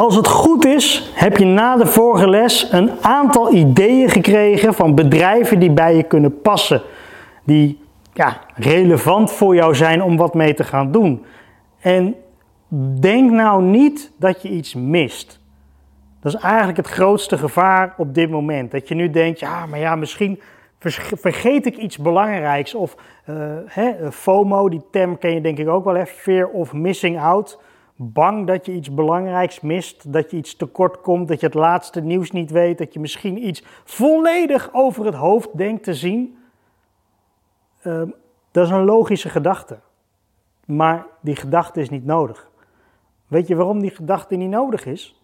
Als het goed is, heb je na de vorige les een aantal ideeën gekregen van bedrijven die bij je kunnen passen. Die ja, relevant voor jou zijn om wat mee te gaan doen. En denk nou niet dat je iets mist. Dat is eigenlijk het grootste gevaar op dit moment. Dat je nu denkt, ja, maar ja, misschien vergeet ik iets belangrijks. Of uh, hè, FOMO, die term ken je denk ik ook wel, hè, fear of missing out. Bang dat je iets belangrijks mist, dat je iets tekort komt, dat je het laatste nieuws niet weet, dat je misschien iets volledig over het hoofd denkt te zien. Uh, dat is een logische gedachte. Maar die gedachte is niet nodig. Weet je waarom die gedachte niet nodig is?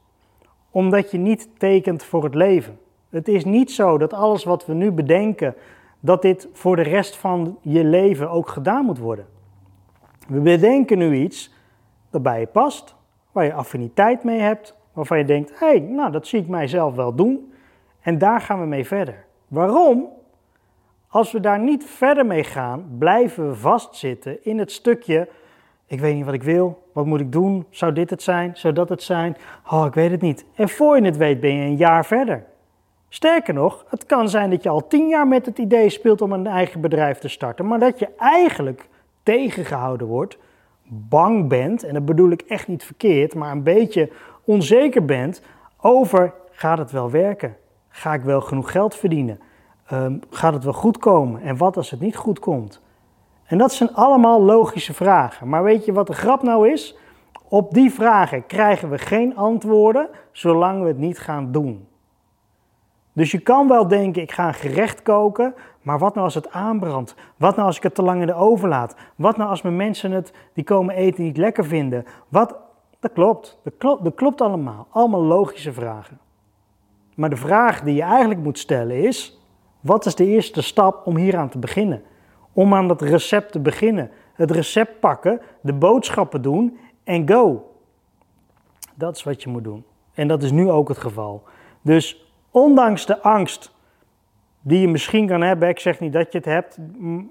Omdat je niet tekent voor het leven. Het is niet zo dat alles wat we nu bedenken, dat dit voor de rest van je leven ook gedaan moet worden. We bedenken nu iets dat je past, waar je affiniteit mee hebt, waarvan je denkt, hé, hey, nou dat zie ik mijzelf wel doen. En daar gaan we mee verder. Waarom? Als we daar niet verder mee gaan, blijven we vastzitten in het stukje, ik weet niet wat ik wil, wat moet ik doen, zou dit het zijn, zou dat het zijn, oh ik weet het niet. En voor je het weet ben je een jaar verder. Sterker nog, het kan zijn dat je al tien jaar met het idee speelt om een eigen bedrijf te starten, maar dat je eigenlijk tegengehouden wordt, bang bent, en dat bedoel ik echt niet verkeerd, maar een beetje onzeker bent over gaat het wel werken? Ga ik wel genoeg geld verdienen? Um, gaat het wel goed komen? En wat als het niet goed komt? En dat zijn allemaal logische vragen. Maar weet je wat de grap nou is? Op die vragen krijgen we geen antwoorden zolang we het niet gaan doen. Dus je kan wel denken, ik ga een gerecht koken, maar wat nou als het aanbrandt? Wat nou als ik het te lang in de oven laat? Wat nou als mijn mensen het, die komen eten, niet lekker vinden? Wat? Dat klopt, dat klopt, dat klopt allemaal. Allemaal logische vragen. Maar de vraag die je eigenlijk moet stellen is, wat is de eerste stap om hieraan te beginnen? Om aan dat recept te beginnen. Het recept pakken, de boodschappen doen en go. Dat is wat je moet doen. En dat is nu ook het geval. Dus ondanks de angst die je misschien kan hebben, ik zeg niet dat je het hebt,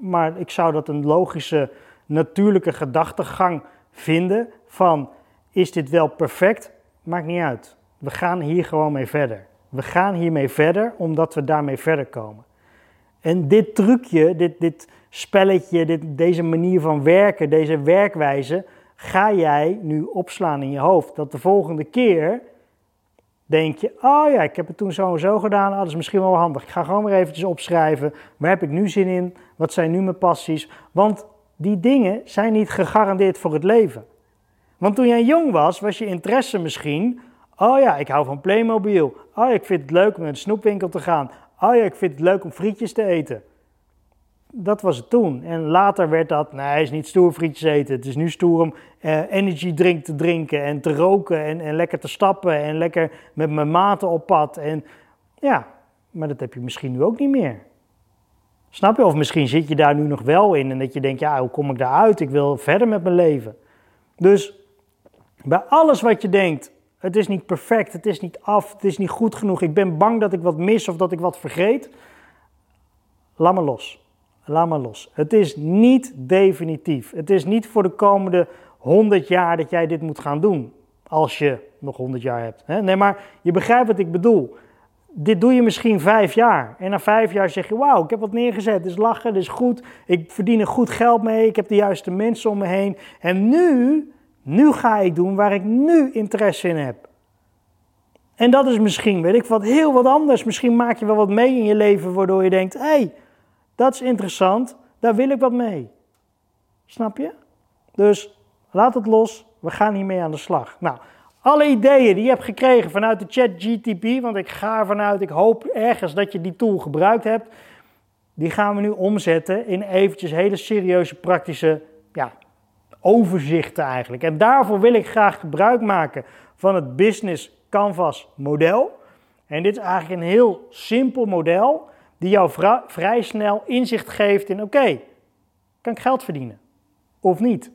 maar ik zou dat een logische, natuurlijke gedachtegang vinden van is dit wel perfect? Maakt niet uit. We gaan hier gewoon mee verder. We gaan hiermee verder omdat we daarmee verder komen. En dit trucje, dit, dit spelletje, dit, deze manier van werken, deze werkwijze, ga jij nu opslaan in je hoofd. Dat de volgende keer denk je, oh ja, ik heb het toen zo en zo gedaan, oh, dat is misschien wel handig. Ik ga gewoon weer eventjes opschrijven, waar heb ik nu zin in, wat zijn nu mijn passies. Want die dingen zijn niet gegarandeerd voor het leven. Want toen jij jong was, was je interesse misschien Oh ja, ik hou van Playmobil. Oh ja, ik vind het leuk om naar de snoepwinkel te gaan. Oh ja, ik vind het leuk om frietjes te eten. Dat was het toen. En later werd dat, nee, is niet stoer frietjes eten. Het is nu stoer om uh, energy drink te drinken en te roken en, en lekker te stappen en lekker met mijn maten op pad. En ja, maar dat heb je misschien nu ook niet meer. Snap je? Of misschien zit je daar nu nog wel in en dat je denkt, ja, hoe kom ik daaruit? Ik wil verder met mijn leven. Dus bij alles wat je denkt, het is niet perfect, het is niet af, het is niet goed genoeg. Ik ben bang dat ik wat mis of dat ik wat vergeet. Laat me los. Laat me los. Het is niet definitief. Het is niet voor de komende 100 jaar dat jij dit moet gaan doen. Als je nog 100 jaar hebt. Nee, maar je begrijpt wat ik bedoel. Dit doe je misschien vijf jaar. En na vijf jaar zeg je: Wauw, ik heb wat neergezet. Dit is lachen, dit is goed. Ik verdien er goed geld mee. Ik heb de juiste mensen om me heen. En nu nu ga ik doen waar ik nu interesse in heb. En dat is misschien, weet ik wat, heel wat anders. Misschien maak je wel wat mee in je leven waardoor je denkt: hé, hey, dat is interessant, daar wil ik wat mee. Snap je? Dus laat het los, we gaan hiermee aan de slag. Nou, alle ideeën die je hebt gekregen vanuit de chat GTP, want ik ga ervan uit, ik hoop ergens dat je die tool gebruikt hebt, die gaan we nu omzetten in eventjes hele serieuze praktische ja, overzichten eigenlijk. En daarvoor wil ik graag gebruik maken van het Business Canvas model. En dit is eigenlijk een heel simpel model die jou vrij snel inzicht geeft in oké, kan ik geld verdienen of niet?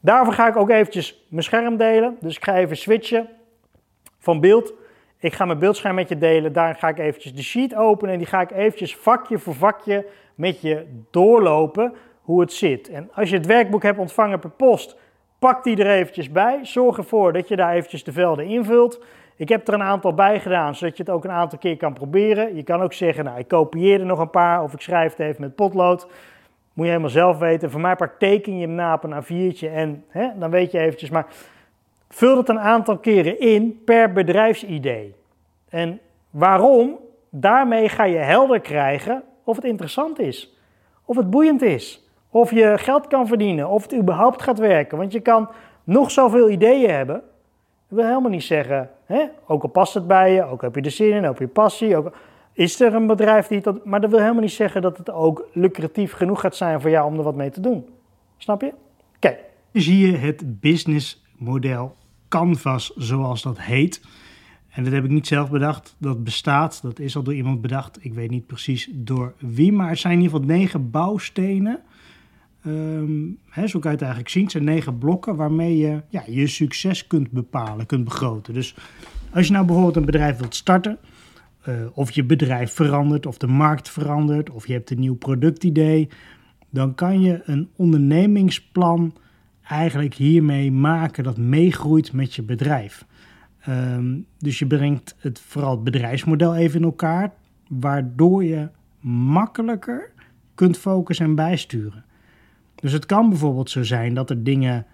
Daarvoor ga ik ook eventjes mijn scherm delen. Dus ik ga even switchen van beeld. Ik ga mijn beeldscherm met je delen. Daar ga ik eventjes de sheet openen en die ga ik eventjes vakje voor vakje met je doorlopen hoe het zit. En als je het werkboek hebt ontvangen per post, Pak die er eventjes bij. Zorg ervoor dat je daar eventjes de velden invult. Ik heb er een aantal bij gedaan, zodat je het ook een aantal keer kan proberen. Je kan ook zeggen, nou, ik kopieer er nog een paar of ik schrijf het even met potlood. Moet je helemaal zelf weten. Voor mij part teken je hem na op een A4'tje en hè, dan weet je eventjes. Maar vul het een aantal keren in per bedrijfsidee. En waarom? Daarmee ga je helder krijgen of het interessant is. Of het boeiend is. Of je geld kan verdienen. Of het überhaupt gaat werken. Want je kan nog zoveel ideeën hebben. Dat wil helemaal niet zeggen, hè? ook al past het bij je, ook heb je er zin in, ook heb je passie. Ook is er een bedrijf die dat. Maar dat wil helemaal niet zeggen dat het ook lucratief genoeg gaat zijn voor jou om er wat mee te doen. Snap je? Oké. Zie je het businessmodel Canvas, zoals dat heet. En dat heb ik niet zelf bedacht. Dat bestaat, dat is al door iemand bedacht. Ik weet niet precies door wie, maar het zijn in ieder geval negen bouwstenen. Hè, zo kan je het eigenlijk zien. Het zijn negen blokken waarmee je ja, je succes kunt bepalen, kunt begroten. Dus als je nou bijvoorbeeld een bedrijf wilt starten, uh, of je bedrijf verandert, of de markt verandert, of je hebt een nieuw productidee, dan kan je een ondernemingsplan eigenlijk hiermee maken dat meegroeit met je bedrijf. Um, dus je brengt het, vooral het bedrijfsmodel even in elkaar, waardoor je makkelijker kunt focussen en bijsturen. Dus het kan bijvoorbeeld zo zijn dat er dingen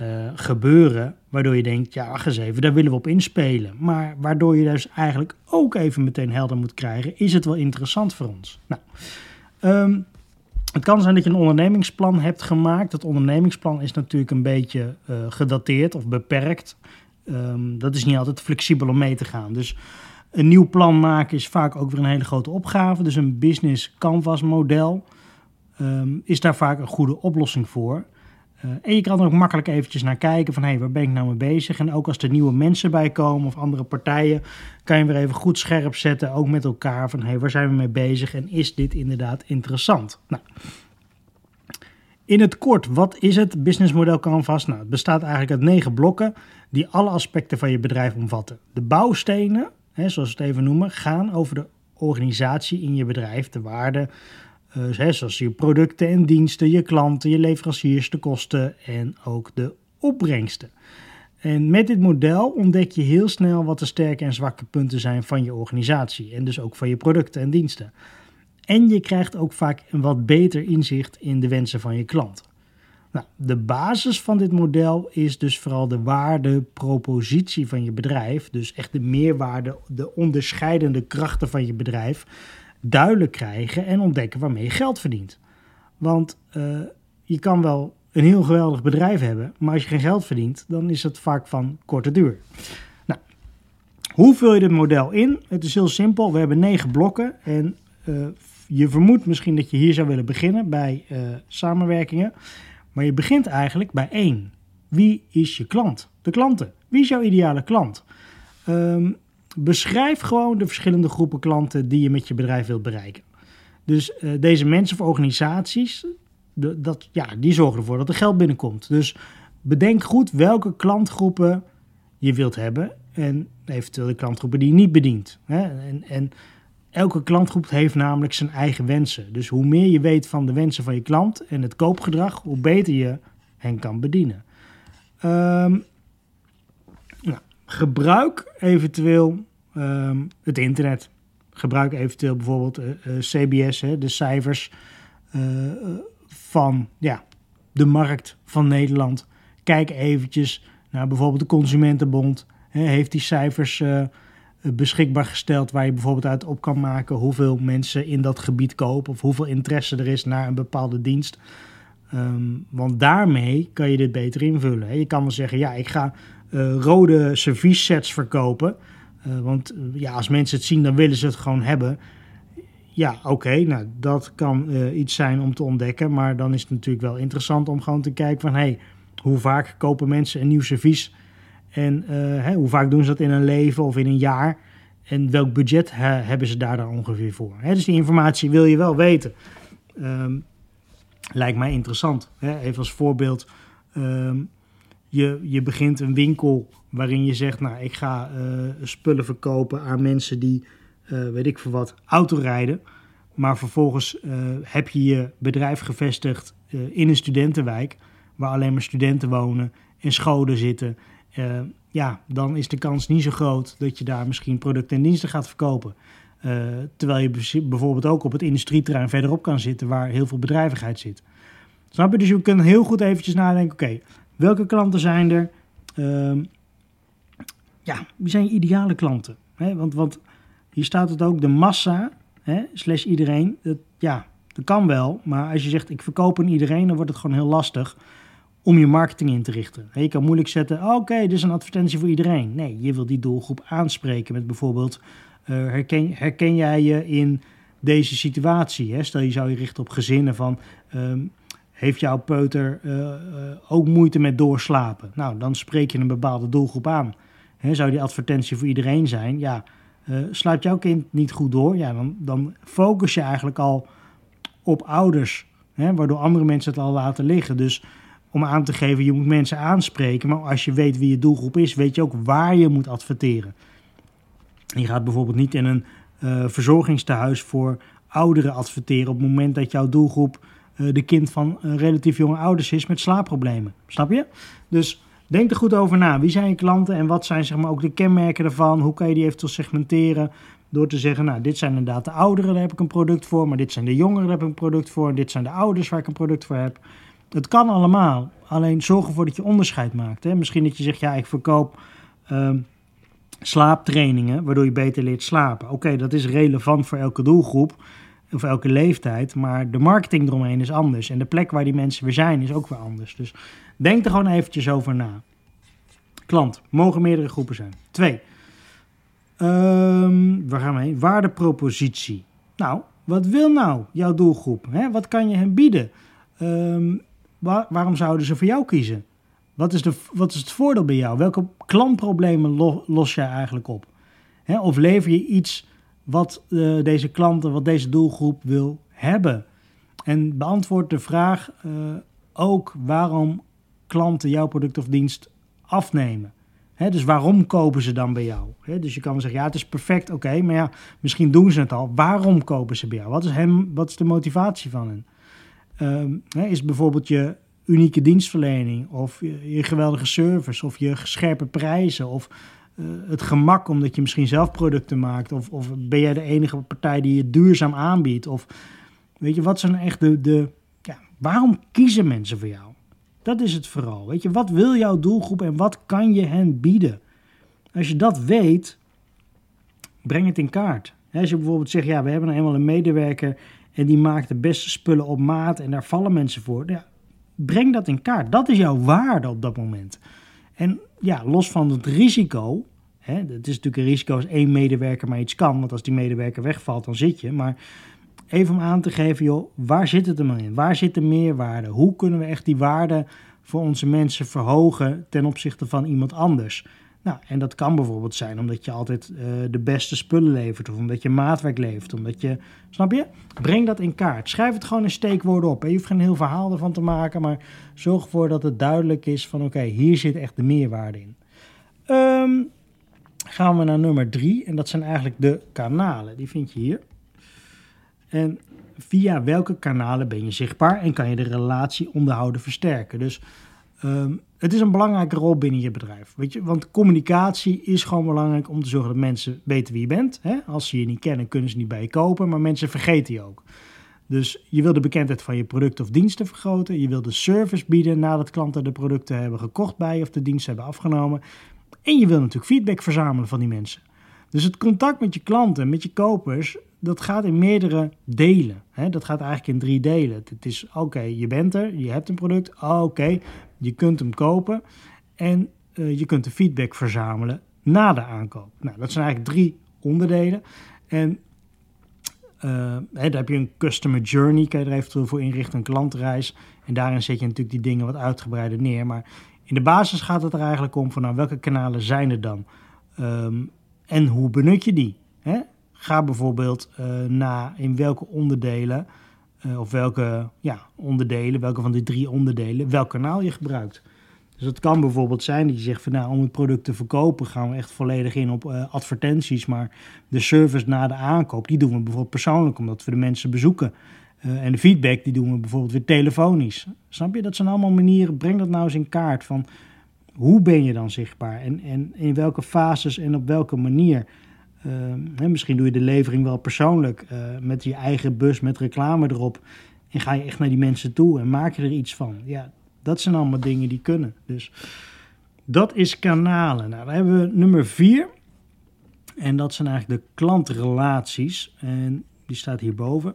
uh, gebeuren waardoor je denkt, ja, wacht eens even, daar willen we op inspelen. Maar waardoor je dus eigenlijk ook even meteen helder moet krijgen, is het wel interessant voor ons? Nou, um, het kan zijn dat je een ondernemingsplan hebt gemaakt. Dat ondernemingsplan is natuurlijk een beetje uh, gedateerd of beperkt. Um, dat is niet altijd flexibel om mee te gaan. Dus een nieuw plan maken is vaak ook weer een hele grote opgave. Dus een business canvas model um, is daar vaak een goede oplossing voor. Uh, en je kan er ook makkelijk eventjes naar kijken van hé, hey, waar ben ik nou mee bezig? En ook als er nieuwe mensen bij komen of andere partijen, kan je weer even goed scherp zetten, ook met elkaar van hé, hey, waar zijn we mee bezig en is dit inderdaad interessant? Nou, in het kort, wat is het businessmodel Canvas? Nou, het bestaat eigenlijk uit negen blokken die alle aspecten van je bedrijf omvatten. De bouwstenen, hè, zoals we het even noemen, gaan over de organisatie in je bedrijf, de waarde, uh, zoals je producten en diensten, je klanten, je leveranciers, de kosten en ook de opbrengsten. En met dit model ontdek je heel snel wat de sterke en zwakke punten zijn van je organisatie en dus ook van je producten en diensten. En je krijgt ook vaak een wat beter inzicht in de wensen van je klant. Nou, de basis van dit model is dus vooral de waardepropositie van je bedrijf. Dus echt de meerwaarde, de onderscheidende krachten van je bedrijf duidelijk krijgen en ontdekken waarmee je geld verdient. Want uh, je kan wel een heel geweldig bedrijf hebben, maar als je geen geld verdient, dan is het vaak van korte duur. Nou, hoe vul je dit model in? Het is heel simpel. We hebben negen blokken en uh, je vermoedt misschien dat je hier zou willen beginnen bij uh, samenwerkingen. Maar je begint eigenlijk bij één. Wie is je klant? De klanten. Wie is jouw ideale klant? Um, beschrijf gewoon de verschillende groepen klanten die je met je bedrijf wilt bereiken. Dus uh, deze mensen of organisaties, dat, ja, die zorgen ervoor dat er geld binnenkomt. Dus bedenk goed welke klantgroepen je wilt hebben en eventueel de klantgroepen die je niet bedient. Hè? En, en elke klantgroep heeft namelijk zijn eigen wensen. Dus hoe meer je weet van de wensen van je klant en het koopgedrag, hoe beter je hen kan bedienen. Um, gebruik eventueel um, het internet. Gebruik eventueel bijvoorbeeld uh, uh, CBS, hè, de cijfers uh, van ja, de markt van Nederland. Kijk eventjes naar bijvoorbeeld de Consumentenbond. Hè, heeft die cijfers beschikbaar gesteld waar je bijvoorbeeld uit op kan maken hoeveel mensen in dat gebied kopen of hoeveel interesse er is naar een bepaalde dienst. Um, want daarmee kan je dit beter invullen. Hè. Je kan wel zeggen, ja, ik ga rode servies sets verkopen. Uh, want uh, ja, als mensen het zien, dan willen ze het gewoon hebben. Ja, oké, nou dat kan iets zijn om te ontdekken. Maar dan is het natuurlijk wel interessant om gewoon te kijken van... hey, hoe vaak kopen mensen een nieuw servies en hoe vaak doen ze dat in een leven of in een jaar? En welk budget hebben ze daar dan ongeveer voor? Hè, dus die informatie wil je wel weten. Um, lijkt mij interessant. Hè? Even als voorbeeld. Um, je, je begint een winkel waarin je zegt, nou, ik ga uh, spullen verkopen aan mensen die, uh, weet ik veel wat, autorijden. Maar vervolgens uh, heb je je bedrijf gevestigd in een studentenwijk waar alleen maar studenten wonen en scholen zitten, ja, dan is de kans niet zo groot dat je daar misschien producten en diensten gaat verkopen. Terwijl je bijvoorbeeld ook op het industrieterrein verderop kan zitten waar heel veel bedrijvigheid zit. Snap je? Dus je kunt heel goed eventjes nadenken, oké, welke klanten zijn er? Uh, ja, wie zijn je ideale klanten? Hè? Want, want hier staat het ook, de massa, hè, slash iedereen, dat, ja, dat kan wel. Maar als je zegt, ik verkoop aan iedereen, dan wordt het gewoon heel lastig om je marketing in te richten. Je kan moeilijk zetten, oké, dit is een advertentie voor iedereen. Nee, je wil die doelgroep aanspreken met bijvoorbeeld, uh, herken, herken jij je in deze situatie? Stel je zou je richten op gezinnen van, um, heeft jouw peuter uh, uh, ook moeite met doorslapen? Nou, dan spreek je een bepaalde doelgroep aan. Zou die advertentie voor iedereen zijn? Ja, uh, slaapt jouw kind niet goed door? Ja, dan, dan focus je eigenlijk al op ouders, waardoor andere mensen het al laten liggen. Dus om aan te geven, je moet mensen aanspreken. Maar als je weet wie je doelgroep is, weet je ook waar je moet adverteren. Je gaat bijvoorbeeld niet in een uh, verzorgingstehuis voor ouderen adverteren op het moment dat jouw doelgroep de kind van uh, relatief jonge ouders is met slaapproblemen. Snap je? Dus denk er goed over na. Wie zijn je klanten en wat zijn zeg maar, ook de kenmerken ervan? Hoe kan je die eventueel segmenteren? Door te zeggen, nou, dit zijn inderdaad de ouderen, daar heb ik een product voor. Maar dit zijn de jongeren, daar heb ik een product voor. En dit zijn de ouders waar ik een product voor heb. Het kan allemaal. Alleen zorg ervoor dat je onderscheid maakt. Hè? Misschien dat je zegt, ja, ik verkoop uh, slaaptrainingen, waardoor je beter leert slapen. Oké, dat is relevant voor elke doelgroep of elke leeftijd, maar de marketing eromheen is anders. En de plek waar die mensen weer zijn is ook weer anders. Dus denk er gewoon eventjes over na. Klant, mogen meerdere groepen zijn. Twee, um, waar gaan we heen? Waardepropositie. Nou, wat wil nou jouw doelgroep? Hè? Wat kan je hem bieden? Um, Waar, waarom zouden ze voor jou kiezen? Wat is, de, wat is het voordeel bij jou? Welke klantproblemen lo, los jij eigenlijk op? Of lever je iets wat uh, deze klanten, wat deze doelgroep wil hebben? En beantwoord de vraag uh, ook waarom klanten jouw product of dienst afnemen. Dus waarom kopen ze dan bij jou? Dus je kan wel zeggen, ja, het is perfect, oké, maar ja, misschien doen ze het al. Waarom kopen ze bij jou? Wat is, hem, wat is de motivatie van hen? Hè, is bijvoorbeeld je unieke dienstverlening of je, je, geweldige service of je scherpe prijzen of het gemak omdat je misschien zelf producten maakt of, of ben jij de enige partij die je duurzaam aanbiedt of weet je wat zijn echt de, de ja, waarom kiezen mensen voor jou? Dat is het vooral. Weet je, wat wil jouw doelgroep en wat kan je hen bieden? Als je dat weet, breng het in kaart. Als je bijvoorbeeld zegt, ja, we hebben nou eenmaal een medewerker en die maakt de beste spullen op maat en daar vallen mensen voor. Ja, breng dat in kaart. Dat is jouw waarde op dat moment. En ja, los van het risico. Hè, het is natuurlijk een risico als één medewerker maar iets kan. Want als die medewerker wegvalt, dan zit je. Maar even om aan te geven, joh, waar zit het er in? Waar zit de meerwaarde? Hoe kunnen we echt die waarde voor onze mensen verhogen ten opzichte van iemand anders? Nou, en dat kan bijvoorbeeld zijn omdat je altijd uh, de beste spullen levert, of omdat je maatwerk levert, omdat je, snap je? Breng dat in kaart. Schrijf het gewoon in steekwoorden op. Je hoeft geen heel verhaal ervan te maken, maar zorg ervoor dat het duidelijk is van oké, hier zit echt de meerwaarde in. Um, gaan we naar nummer drie, en dat zijn eigenlijk de kanalen. Die vind je hier. En via welke kanalen ben je zichtbaar en kan je de relatie onderhouden versterken? Dus um, het is een belangrijke rol binnen je bedrijf. Weet je? Want communicatie is gewoon belangrijk om te zorgen dat mensen weten wie je bent. Hè? Als ze je niet kennen, kunnen ze niet bij je kopen, maar mensen vergeten je ook. Dus je wil de bekendheid van je product of diensten vergroten. Je wil de service bieden nadat klanten de producten hebben gekocht bij of de dienst hebben afgenomen. En je wil natuurlijk feedback verzamelen van die mensen. Dus het contact met je klanten, met je kopers, dat gaat in meerdere delen. Dat gaat eigenlijk in drie delen. Het is oké, je bent er, je hebt een product. Oké, je kunt hem kopen en uh, je kunt de feedback verzamelen na de aankoop. Nou, dat zijn eigenlijk drie onderdelen. En uh, hè, daar heb je een customer journey, kan je er eventueel voor inrichten, een klantreis. En daarin zet je natuurlijk die dingen wat uitgebreider neer. Maar in de basis gaat het er eigenlijk om van nou, welke kanalen zijn er dan? Um, en hoe benut je die? Hè? Ga bijvoorbeeld uh, na in welke onderdelen uh, of welke ja, onderdelen, welke van die drie onderdelen, welk kanaal je gebruikt. Dus het kan bijvoorbeeld zijn dat je zegt van nou, om het product te verkopen gaan we echt volledig in op uh, advertenties, maar de service na de aankoop, die doen we bijvoorbeeld persoonlijk, omdat we de mensen bezoeken. Uh, en de feedback, die doen we bijvoorbeeld weer telefonisch. Snap je? Dat zijn allemaal manieren, breng dat nou eens in kaart van hoe ben je dan zichtbaar en, en in welke fases en op welke manier? Hè, misschien doe je de levering wel persoonlijk met je eigen bus met reclame erop. En ga je echt naar die mensen toe en maak je er iets van. Ja, dat zijn allemaal dingen die kunnen. Dus dat is kanalen. Nou, dan hebben we nummer vier. En dat zijn eigenlijk de klantrelaties. En die staat hierboven.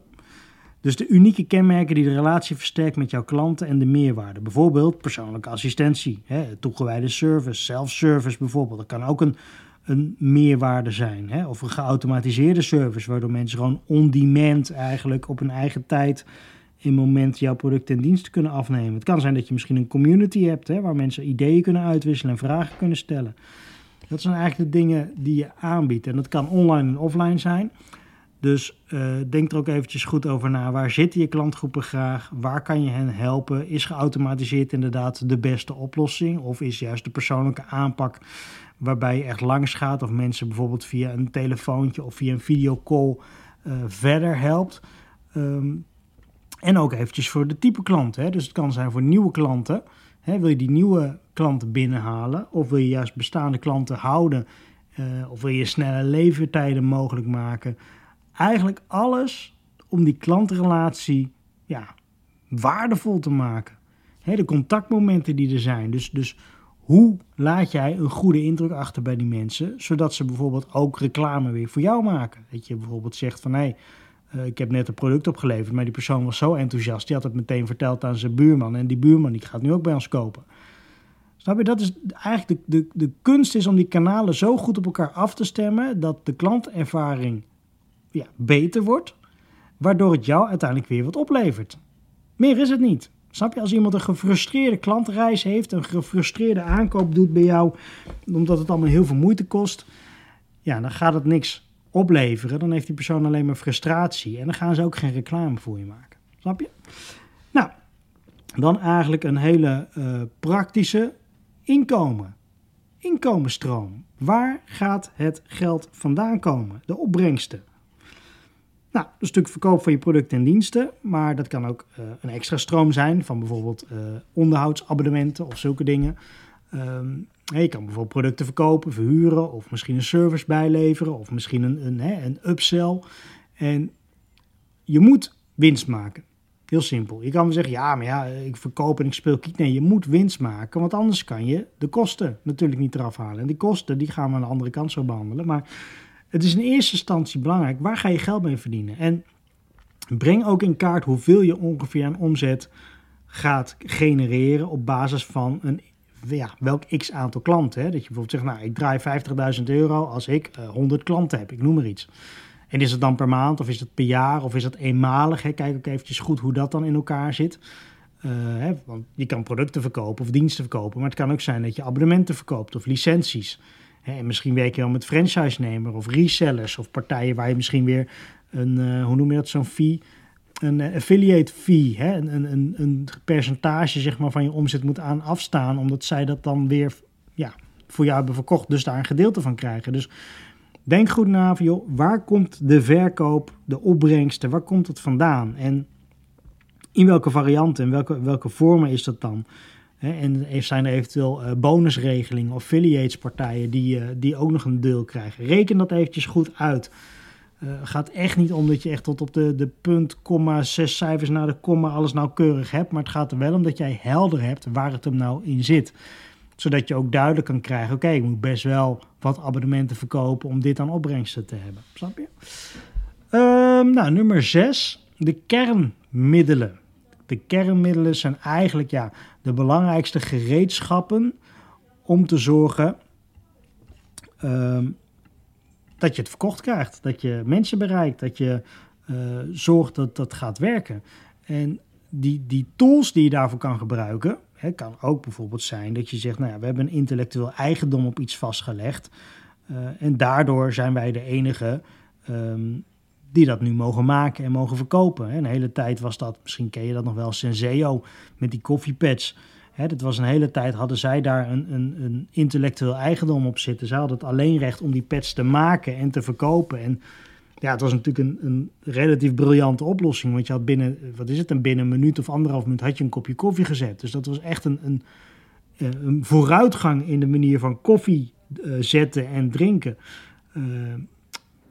Dus de unieke kenmerken die de relatie versterkt met jouw klanten en de meerwaarde. Bijvoorbeeld persoonlijke assistentie, hè, toegewijde service, self-service bijvoorbeeld. Dat kan ook een, een meerwaarde zijn. Hè? Of een geautomatiseerde service, waardoor mensen gewoon on-demand eigenlijk op hun eigen tijd in moment jouw producten en diensten kunnen afnemen. Het kan zijn dat je misschien een community hebt hè, waar mensen ideeën kunnen uitwisselen en vragen kunnen stellen. Dat zijn eigenlijk de dingen die je aanbiedt. En dat kan online en offline zijn. Dus uh, denk er ook eventjes goed over na. Waar zitten je klantgroepen graag? Waar kan je hen helpen? Is geautomatiseerd inderdaad de beste oplossing? Of is juist de persoonlijke aanpak waarbij je echt langs gaat of mensen bijvoorbeeld via een telefoontje of via een videocall uh, verder helpt? Um, en ook eventjes voor de type klant. Hè? Dus het kan zijn voor nieuwe klanten. Hè? Wil je die nieuwe klanten binnenhalen? Of wil je juist bestaande klanten houden? Uh, of wil je snelle levertijden mogelijk maken? Eigenlijk alles om die klantrelatie ja, waardevol te maken. De contactmomenten die er zijn. Dus, dus hoe laat jij een goede indruk achter bij die mensen? Zodat ze bijvoorbeeld ook reclame weer voor jou maken. Dat je bijvoorbeeld zegt van... hé, hey, uh, ik heb net een product opgeleverd, maar die persoon was zo enthousiast. Die had het meteen verteld aan zijn buurman. En die buurman die gaat nu ook bij ons kopen. Snap je? Dat is eigenlijk de, de, de kunst is om die kanalen zo goed op elkaar af te stemmen dat de klantervaring beter wordt, waardoor het jou uiteindelijk weer wat oplevert. Meer is het niet. Snap je? Als iemand een gefrustreerde klantreis heeft, een gefrustreerde aankoop doet bij jou, omdat het allemaal heel veel moeite kost, ja, dan gaat het niks opleveren, dan heeft die persoon alleen maar frustratie en dan gaan ze ook geen reclame voor je maken. Snap je? Nou, dan eigenlijk een hele uh, praktische inkomen. Inkomensstroom. Waar gaat het geld vandaan komen? De opbrengsten. Nou, een stuk verkoop van je producten en diensten, maar dat kan ook uh, een extra stroom zijn van bijvoorbeeld uh, onderhoudsabonnementen of zulke dingen. Um, je kan bijvoorbeeld producten verkopen, verhuren of misschien een service bijleveren of misschien een, een, een upsell. En je moet winst maken. Heel simpel. Je kan zeggen, ja, maar ja, ik verkoop en ik speel kiet. Nee, je moet winst maken, want anders kan je de kosten natuurlijk niet eraf halen. En die kosten, die gaan we aan de andere kant zo behandelen. Maar het is in eerste instantie belangrijk, waar ga je geld mee verdienen? En breng ook in kaart hoeveel je ongeveer aan omzet gaat genereren op basis van een ja, welk x aantal klanten. Hè? Dat je bijvoorbeeld zegt, nou, ik draai 50.000 euro als ik uh, eh, 100 klanten heb, ik noem maar iets. En is het dan per maand of is het per jaar of is dat eenmalig? Kijk ook eventjes goed hoe dat dan in elkaar zit. Uh, hè? Want je kan producten verkopen of diensten verkopen, maar het kan ook zijn dat je abonnementen verkoopt of licenties. En misschien werk je wel met franchise-nemer of resellers of partijen waar je misschien weer een, uh, hoe noem je dat, zo'n fee een eh, affiliate fee, hè, een, een, een percentage zeg maar, van je omzet moet aan afstaan, omdat zij dat dan weer ja, voor jou hebben verkocht, dus daar een gedeelte van krijgen. Dus denk goed na joh, waar komt de verkoop, de opbrengsten, waar komt het vandaan? En in welke varianten en welke, welke vormen is dat dan? En zijn er eventueel uh, bonusregelingen of affiliatespartijen die, uh, die ook nog een deel krijgen? Reken dat eventjes goed uit. Het uh, gaat echt niet om dat je echt tot op de, de punt, komma, zes cijfers naar de komma alles nauwkeurig hebt. Maar het gaat er wel om dat jij helder hebt waar het hem nou in zit. Zodat je ook duidelijk kan krijgen, oké, ik moet best wel wat abonnementen verkopen om dit aan opbrengsten te hebben. Snap je? Um, nou, nummer zes, de kernmiddelen. De kernmiddelen zijn eigenlijk ja, de belangrijkste gereedschappen om te zorgen um, dat je het verkocht krijgt. Dat je mensen bereikt. Dat je uh, zorgt dat dat gaat werken. En die, die tools die je daarvoor kan gebruiken, hè, kan ook bijvoorbeeld zijn dat je zegt, nou ja, we hebben een intellectueel eigendom op iets vastgelegd. Uh, en daardoor zijn wij de enige um, die dat nu mogen maken en mogen verkopen. Een hele tijd was dat, misschien ken je dat nog wel, Senseo met die koffiepads. Hè, dat was een hele tijd, hadden zij daar een, een, een intellectueel eigendom op zitten. Ze hadden het alleen recht om die pads te maken en te verkopen. En ja, het was natuurlijk een, een relatief briljante oplossing. Want je had binnen, wat is het, een binnen een minuut of anderhalf minuut had je een kopje koffie gezet. Dus dat was echt een, een uh, een vooruitgang in de manier van koffie uh, zetten en drinken. Uh,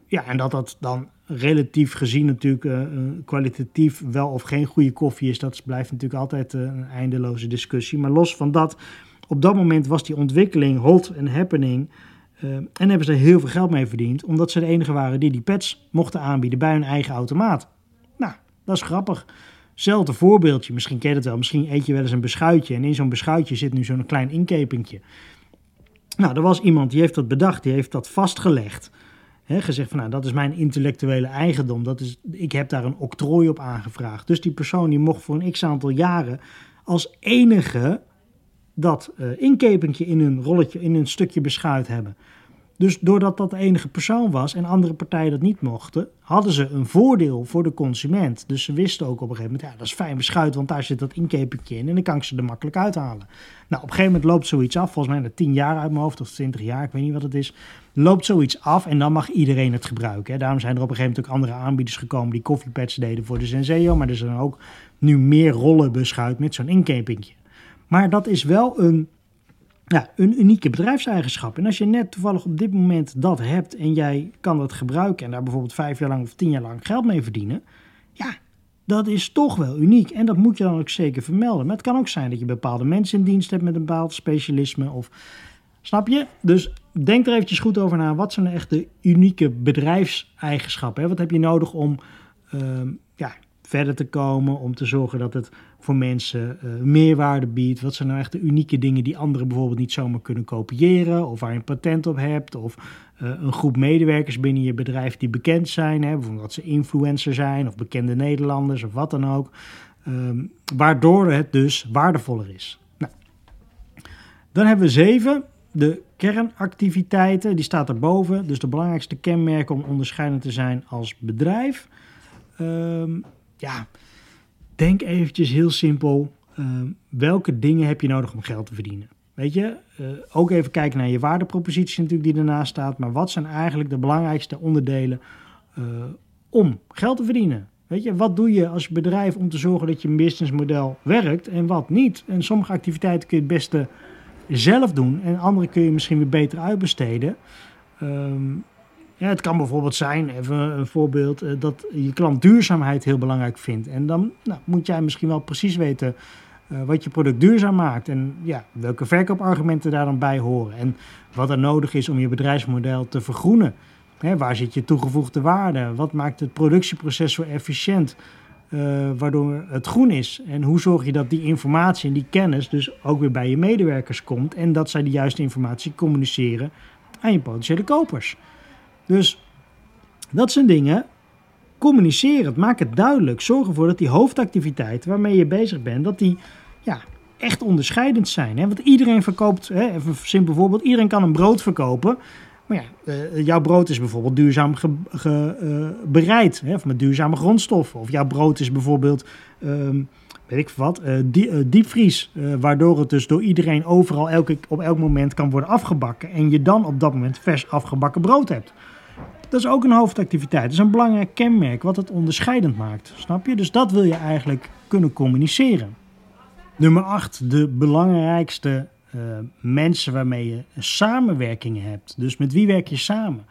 ja, en dat dat dan relatief gezien natuurlijk kwalitatief wel of geen goede koffie is, dat blijft natuurlijk altijd een eindeloze discussie. Maar los van dat, op dat moment was die ontwikkeling hot en happening. en hebben ze er heel veel geld mee verdiend, omdat ze de enige waren die die pads mochten aanbieden bij hun eigen automaat. Nou, dat is grappig. Zelfde voorbeeldje, misschien ken je het wel. Misschien eet je wel eens een beschuitje en in zo'n beschuitje zit nu zo'n klein inkepingje. Nou, er was iemand die heeft dat bedacht, die heeft dat vastgelegd. He, gezegd van nou, dat is mijn intellectuele eigendom. Dat is, ik heb daar een octrooi op aangevraagd. Dus die persoon die mocht voor een x aantal jaren als enige dat uh, inkepingje in een rolletje, in een stukje beschuit hebben. Dus doordat dat de enige persoon was en andere partijen dat niet mochten, hadden ze een voordeel voor de consument. Dus ze wisten ook op een gegeven moment, ja, dat is fijn beschuit, want daar zit dat inkepingje in en dan kan ik ze er makkelijk uithalen. Nou, op een gegeven moment loopt zoiets af, volgens mij na 10 jaar uit mijn hoofd of 20 jaar, ik weet niet wat het is, loopt zoiets af en dan mag iedereen het gebruiken. Hè. Daarom zijn er op een gegeven moment ook andere aanbieders gekomen die koffiepads deden voor de Senseo, maar er zijn ook nu meer rollen beschuit met zo'n inkepingje. Maar dat is wel een ja, een unieke bedrijfseigenschap. En als je net toevallig op dit moment dat hebt en jij kan dat gebruiken en daar bijvoorbeeld vijf jaar lang of tien jaar lang geld mee verdienen, ja, dat is toch wel uniek. En dat moet je dan ook zeker vermelden. Maar het kan ook zijn dat je bepaalde mensen in dienst hebt met een bepaald specialisme of Snap je? Dus denk er eventjes goed over na. Wat zijn nou echt de unieke bedrijfseigenschappen? Wat heb je nodig om ehm, verder te komen, om te zorgen dat het voor mensen uh, meerwaarde biedt. Wat zijn nou echt de unieke dingen die anderen bijvoorbeeld niet zomaar kunnen kopiëren, of waar je een patent op hebt, of uh, een groep medewerkers binnen je bedrijf die bekend zijn, hè, bijvoorbeeld ze influencer zijn, of bekende Nederlanders, of wat dan ook. Um, waardoor het dus waardevoller is. Nou, dan hebben we zeven. De kernactiviteiten, die staat erboven. Dus de belangrijkste kenmerken om onderscheidend te zijn als bedrijf. Um, ja, denk eventjes heel simpel. Uh, welke dingen heb je nodig om geld te verdienen? Weet je, uh, ook even kijken naar je waardepropositie natuurlijk die ernaast staat. Maar wat zijn eigenlijk de belangrijkste onderdelen uh, om geld te verdienen? Weet je, wat doe je als bedrijf om te zorgen dat je businessmodel werkt en wat niet? En sommige activiteiten kun je het beste zelf doen en andere kun je misschien weer beter uitbesteden. Um, ja, het kan bijvoorbeeld zijn, even een voorbeeld, eh, dat je klant duurzaamheid heel belangrijk vindt. En dan nou, moet jij misschien wel precies weten uh, wat je product duurzaam maakt. En ja, welke verkoopargumenten daar dan bij horen. En wat er nodig is om je bedrijfsmodel te vergroenen. Hè, waar zit je toegevoegde waarde? Wat maakt het productieproces zo efficiënt? Uh, waardoor het groen is. En hoe zorg je dat die informatie en die kennis dus ook weer bij je medewerkers komt. En dat zij de juiste informatie communiceren aan je potentiële kopers. Dus dat zijn dingen. Communiceer het, maak het duidelijk. Zorg ervoor dat die hoofdactiviteiten waarmee je bezig bent, dat die ja, echt onderscheidend zijn. Hè? Want iedereen verkoopt, hè, even een simpel voorbeeld, iedereen kan een brood verkopen. Maar ja, uh, jouw brood is bijvoorbeeld duurzaam ge, uh, bereid, hè, of met duurzame grondstoffen. Of jouw brood is bijvoorbeeld, um, weet ik wat, uh, die, diepvries. waardoor het dus door iedereen overal elke, op elk moment kan worden afgebakken. En je dan op dat moment vers afgebakken brood hebt. Dat is ook een hoofdactiviteit. Dat is een belangrijk kenmerk wat het onderscheidend maakt. Snap je? Dus dat wil je eigenlijk kunnen communiceren. Nummer 8. De belangrijkste uh, mensen waarmee je samenwerking hebt. Dus met wie werk je samen?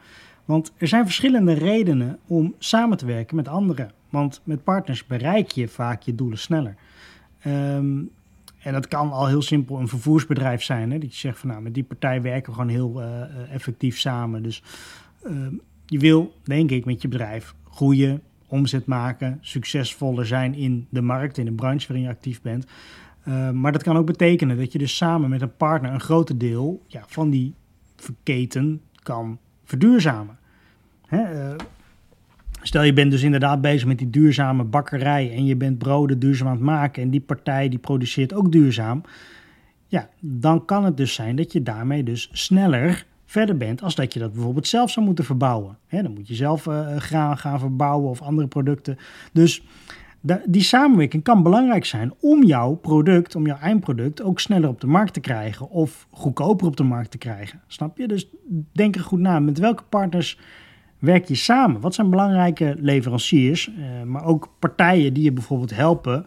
Want er zijn verschillende redenen om samen te werken met anderen. Want met partners bereik je vaak je doelen sneller. Um, en dat kan al heel simpel een vervoersbedrijf zijn. Hè? Dat je zegt van nou, met die partij werken we gewoon heel uh, effectief samen. Dus uh, je wil, denk ik, met je bedrijf groeien, omzet maken, succesvoller zijn in de markt, in de branche waarin je actief bent. Uh, maar dat kan ook betekenen dat je dus samen met een partner een groot deel ja, van die keten kan verduurzamen. Hè, uh, stel je bent dus inderdaad bezig met die duurzame bakkerij en je bent broden duurzaam aan het maken en die partij die produceert ook duurzaam. Ja, dan kan het dus zijn dat je daarmee dus sneller verder bent als dat je dat bijvoorbeeld zelf zou moeten verbouwen. dan moet je zelf uh, graan gaan verbouwen of andere producten. Dus die samenwerking kan belangrijk zijn om jouw product, om jouw eindproduct ook sneller op de markt te krijgen of goedkoper op de markt te krijgen. Snap je? Dus denk er goed na. Met welke partners werk je samen? Wat zijn belangrijke leveranciers, uh, maar ook partijen die je bijvoorbeeld helpen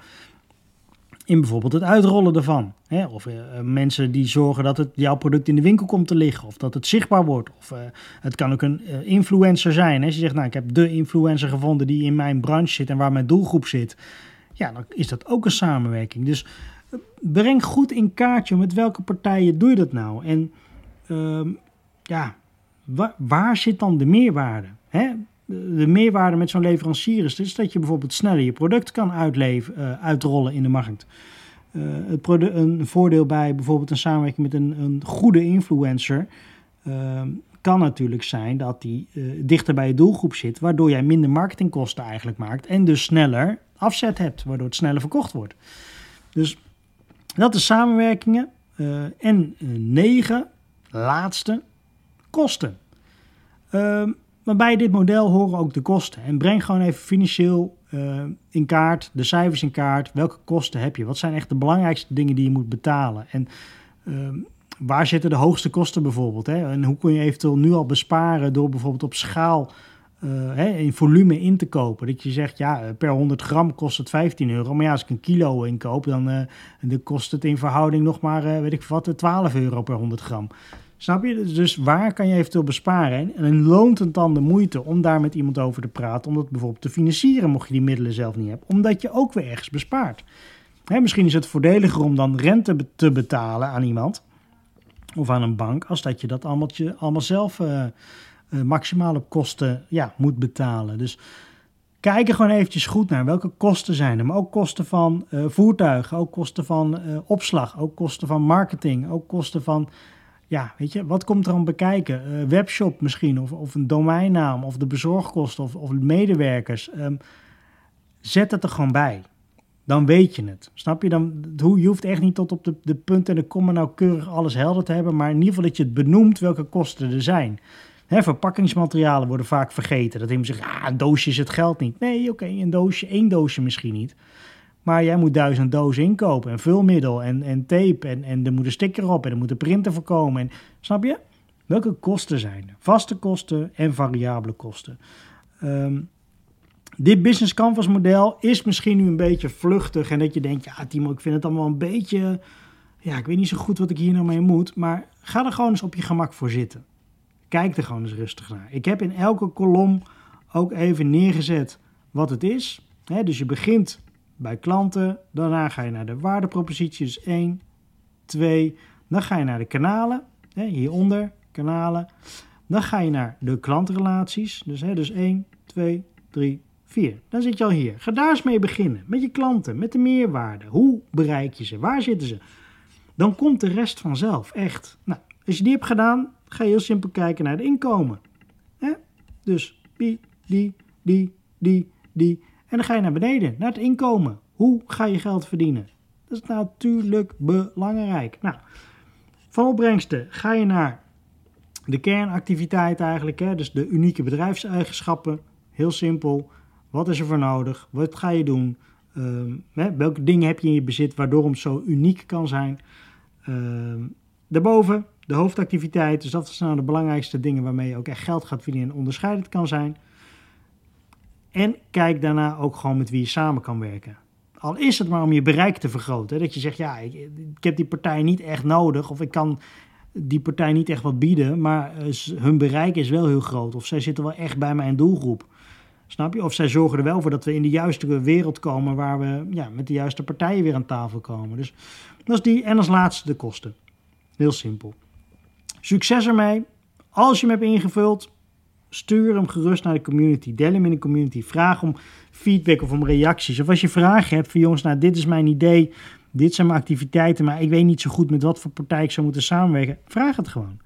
in bijvoorbeeld het uitrollen ervan. Hè? Of uh, mensen die zorgen dat het, jouw product in de winkel komt te liggen. Of dat het zichtbaar wordt. Of uh, het kan ook een influencer zijn. Als je zegt, nou ik heb de influencer gevonden die in mijn branche zit en waar mijn doelgroep zit. Ja, dan is dat ook een samenwerking. Dus breng goed in kaartje met welke partijen doe je dat nou. En ehm, ja, waar, waar zit dan de meerwaarde? Hè? De meerwaarde met zo'n leverancier is dus dat je bijvoorbeeld sneller je product kan uitleven, uh, uitrollen in de markt. Uh, het een voordeel bij bijvoorbeeld een samenwerking met een, een goede influencer uh, kan natuurlijk zijn dat die dichter bij je doelgroep zit, waardoor jij minder marketingkosten eigenlijk maakt en dus sneller afzet hebt, waardoor het sneller verkocht wordt. Dus dat is samenwerkingen. en negen, laatste, kosten. Ehm, maar bij dit model horen ook de kosten. En breng gewoon even financieel uh, in kaart, de cijfers in kaart. Welke kosten heb je? Wat zijn echt de belangrijkste dingen die je moet betalen? En uh, waar zitten de hoogste kosten bijvoorbeeld? Hè? En hoe kun je eventueel nu al besparen door bijvoorbeeld op schaal uh, hè, in volume in te kopen? Dat je zegt, ja, per 100 gram kost het 15 euro. Maar ja, als ik een kilo inkoop, dan, dan kost het in verhouding nog maar, weet ik wat, 12 euro per 100 gram. Snap je? Dus waar kan je eventueel besparen? En loont het dan de moeite om daar met iemand over te praten, om dat bijvoorbeeld te financieren, mocht je die middelen zelf niet hebben, omdat je ook weer ergens bespaart. Hè, misschien is het voordeliger om dan rente te betalen aan iemand of aan een bank, als dat je dat allemaal, allemaal zelf uh, maximaal op kosten ja, moet betalen. Dus kijk er gewoon eventjes goed naar welke kosten zijn er. Maar ook kosten van uh, voertuigen, ook kosten van opslag, ook kosten van marketing, ook kosten van ja, weet je, wat komt er aan bekijken? Uh, webshop misschien, of, of een domeinnaam, of de bezorgkosten, of, of medewerkers. Um, zet het er gewoon bij. Dan weet je het. Snap je? Dan, je hoeft echt niet tot op de, de punten en de komma nauwkeurig alles helder te hebben, maar in ieder geval dat je het benoemt welke kosten er zijn. Hè, verpakkingsmaterialen worden vaak vergeten. Dat iemand zegt, ja, een doosje is het geld niet. Nee, oké, een doosje, één doosje misschien niet. Maar jij moet duizend dozen inkopen en vulmiddel en, en tape en, en er moet een sticker op en er moet een printer voorkomen. En, snap je? Welke kosten zijn? Vaste kosten en variabele kosten. Um, dit business canvas model is misschien nu een beetje vluchtig en dat je denkt, ja Timo, ik vind het allemaal een beetje, ja, ik weet niet zo goed wat ik hier nou mee moet. Maar ga er gewoon eens op je gemak voor zitten. Kijk er gewoon eens rustig naar. Ik heb in elke kolom ook even neergezet wat het is. dus je begint bij klanten. Daarna ga je naar de waardeproposities dus 1, 2. Dan ga je naar de kanalen, hè, hieronder, kanalen. Dan ga je naar de klantrelaties, dus, hè, dus 1, 2, 3, 4. Dan zit je al hier. Ga daar eens mee beginnen, met je klanten, met de meerwaarde. Hoe bereik je ze? Waar zitten ze? Dan komt de rest vanzelf, echt. Nou, als je die hebt gedaan, ga je heel simpel kijken naar de inkomen. Hè? Dus die, die, die, die, die. En dan ga je naar beneden, naar het inkomen. Hoe ga je geld verdienen? Dat is natuurlijk belangrijk. Nou, van opbrengsten ga je naar de kernactiviteit eigenlijk. Hè? Dus de unieke bedrijfseigenschappen. Heel simpel. Wat is er voor nodig? Wat ga je doen? Um, hè? Welke dingen heb je in je bezit waardoor het zo uniek kan zijn? Um, daarboven de hoofdactiviteit. Dus dat zijn nou de belangrijkste dingen waarmee je ook echt geld gaat verdienen en onderscheidend kan zijn. En kijk daarna ook gewoon met wie je samen kan werken. Al is het maar om je bereik te vergroten. Dat je zegt, ja, ik, ik heb die partij niet echt nodig. Of ik kan die partij niet echt wat bieden. Maar uh, hun bereik is wel heel groot. Of zij zitten wel echt bij mijn doelgroep. Snap je? Of zij zorgen er wel voor dat we in de juiste wereld komen. Waar we ja, met de juiste partijen weer aan tafel komen. Dus dat is die. En als laatste de kosten. Heel simpel. Succes ermee. Als je hem hebt ingevuld, Stuur hem gerust naar de community. Deel hem in de community. Vraag om feedback of om reacties. Of als je vragen hebt van jongens, nou dit is mijn idee. Dit zijn mijn activiteiten, maar ik weet niet zo goed met wat voor partij ik zou moeten samenwerken. Vraag het gewoon.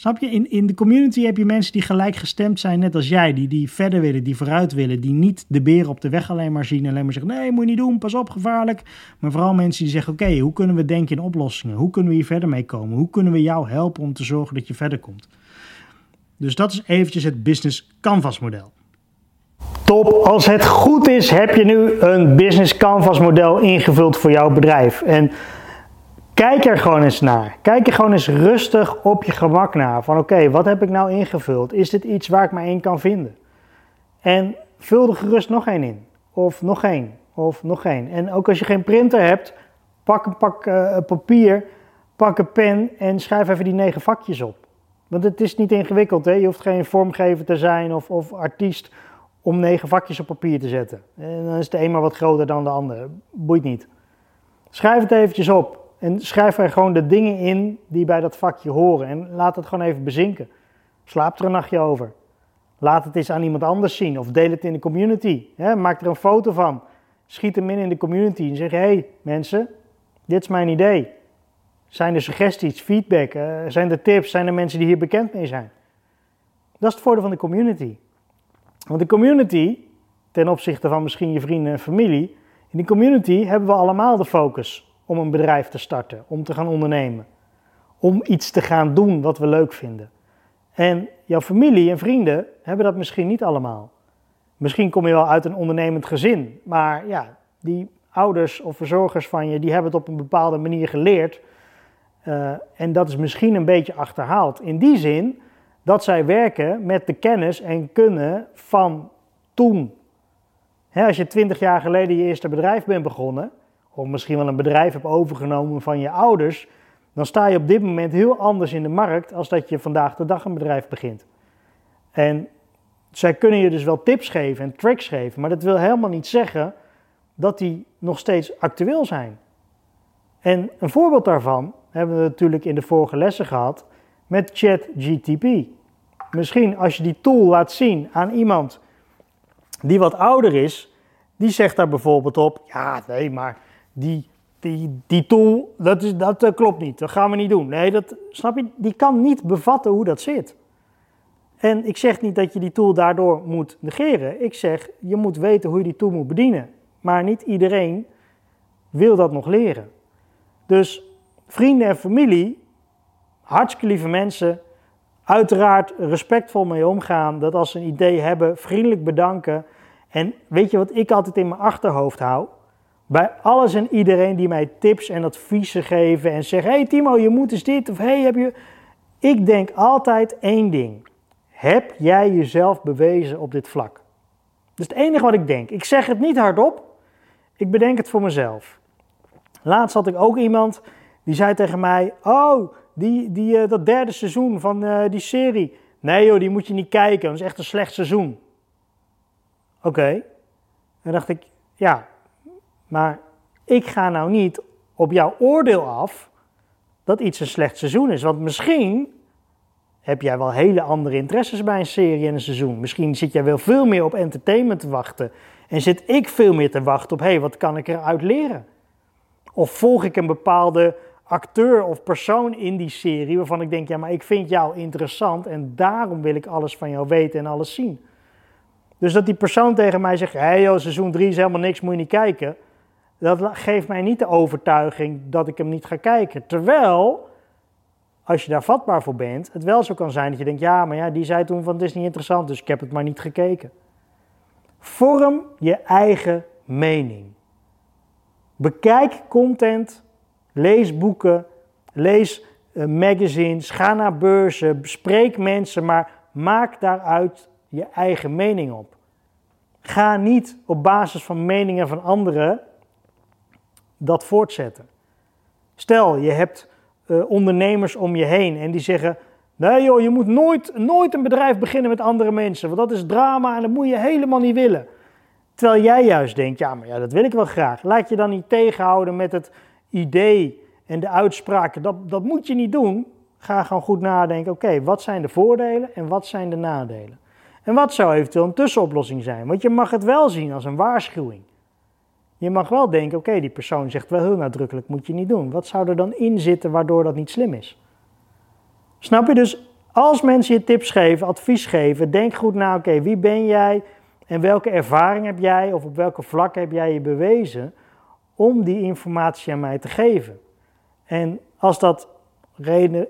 Snap je? In, in de community heb je mensen die gelijk gestemd zijn, net als jij. Die, die verder willen, die vooruit willen. Die niet de beren op de weg alleen maar zien. Alleen maar zeggen, nee, moet je niet doen, pas op, gevaarlijk. Maar vooral mensen die zeggen, oké, hoe kunnen we denken in oplossingen? Hoe kunnen we hier verder mee komen? Hoe kunnen we jou helpen om te zorgen dat je verder komt? Dus dat is eventjes het Business Canvas model. Top, als het goed is heb je nu een Business Canvas model ingevuld voor jouw bedrijf. En kijk er gewoon eens naar. Kijk er gewoon eens rustig op je gemak naar. Van oké, wat heb ik nou ingevuld? Is dit iets waar ik me in kan vinden? En vul er gerust nog één in. Of nog één. of nog geen. En ook als je geen printer hebt, pak een pak uh, papier, pak een pen en schrijf even die negen vakjes op. Want het is niet ingewikkeld, hè? je hoeft geen vormgever te zijn of, of artiest om negen vakjes op papier te zetten. En dan is de een maar wat groter dan de ander. Boeit niet. Schrijf het eventjes op en schrijf er gewoon de dingen in die bij dat vakje horen. En laat het gewoon even bezinken. Slaap er een nachtje over. Laat het eens aan iemand anders zien of deel het in de community. Maak er een foto van. Schiet hem in in de community en zeg: hé hey, mensen, dit is mijn idee. Zijn er suggesties, feedback? Uh, zijn er tips? Zijn er mensen die hier bekend mee zijn? Dat is het voordeel van de community. Want de community, ten opzichte van misschien je vrienden en familie, in die community hebben we allemaal de focus om een bedrijf te starten, om te gaan ondernemen, om iets te gaan doen wat we leuk vinden. En jouw familie en vrienden hebben dat misschien niet allemaal. Misschien kom je wel uit een ondernemend gezin, maar ja, die ouders of verzorgers van je, die hebben het op een bepaalde manier geleerd. Uh, en dat is misschien een beetje achterhaald. In die zin dat zij werken met de kennis en kunnen van toen. als je twintig jaar geleden je eerste bedrijf bent begonnen, of misschien wel een bedrijf hebt overgenomen van je ouders, dan sta je op dit moment heel anders in de markt als dat je vandaag de dag een bedrijf begint. En zij kunnen je dus wel tips geven en tricks geven, maar dat wil helemaal niet zeggen dat die nog steeds actueel zijn. En een voorbeeld daarvan hebben we natuurlijk in de vorige lessen gehad met ChatGTP. Misschien als je die tool laat zien aan iemand die wat ouder is, die zegt daar bijvoorbeeld op: ja, nee, maar die, die, die tool, dat, is, dat uh, klopt niet, dat gaan we niet doen. Nee, dat, snap je, die kan niet bevatten hoe dat zit. En ik zeg niet dat je die tool daardoor moet negeren. Ik zeg, je moet weten hoe je die tool moet bedienen. Maar niet iedereen wil dat nog leren. Dus vrienden en familie, hartstikke lieve mensen, uiteraard respectvol mee omgaan. Dat als ze een idee hebben, vriendelijk bedanken. En weet je wat ik altijd in mijn achterhoofd hou? Bij alles en iedereen die mij tips en adviezen geven en zeggen: Hey Timo, je moet eens dit of hey, heb je. Ik denk altijd één ding. Heb jij jezelf bewezen op dit vlak? Dat is het enige wat ik denk. Ik zeg het niet hardop, ik bedenk het voor mezelf. Laatst had ik ook iemand die zei tegen mij: Oh, die, die, uh, dat derde seizoen van uh, die serie. Nee joh, die moet je niet kijken, dat is echt een slecht seizoen. Oké. Dan dacht ik: Ja, maar ik ga nou niet op jouw oordeel af dat iets een slecht seizoen is. Want misschien heb jij wel hele andere interesses bij een serie en een seizoen. Misschien zit jij wel veel meer op entertainment te wachten. En zit ik veel meer te wachten op, hé, hey, wat kan ik eruit leren? Of volg ik een bepaalde acteur of persoon in die serie waarvan ik denk, ja, maar ik vind jou interessant en daarom wil ik alles van jou weten en alles zien. Dus dat die persoon tegen mij zegt, hé hey joh, seizoen 3 is helemaal niks, moet je niet kijken. Dat geeft mij niet de overtuiging dat ik hem niet ga kijken. Terwijl, als je daar vatbaar voor bent, het wel zo kan zijn dat je denkt, ja, maar ja, die zei toen van het is niet interessant, dus ik heb het maar niet gekeken. Vorm je eigen mening. Bekijk content, lees boeken, lees uh, magazines, ga naar beurzen, bespreek mensen, maar maak daaruit je eigen mening op. Ga niet op basis van meningen van anderen dat voortzetten. Stel, je hebt uh, ondernemers om je heen en die zeggen: Nee joh, je moet nooit, nooit een bedrijf beginnen met andere mensen, want dat is drama en dat moet je helemaal niet willen. Terwijl jij juist denkt: Ja, maar ja, dat wil ik wel graag. Laat je dan niet tegenhouden met het idee en de uitspraken. Dat, dat moet je niet doen. Ga gewoon goed nadenken: Oké, wat zijn de voordelen en wat zijn de nadelen? En wat zou eventueel een tussenoplossing zijn? Want je mag het wel zien als een waarschuwing. Je mag wel denken, oké, die persoon zegt wel heel nadrukkelijk, moet je niet doen. Wat zou er dan in zitten waardoor dat niet slim is? Snap je dus, als mensen je tips geven, advies geven, denk goed na, oké, wie ben jij en welke ervaring heb jij of op welke vlak heb jij je bewezen om die informatie aan mij te geven? En als dat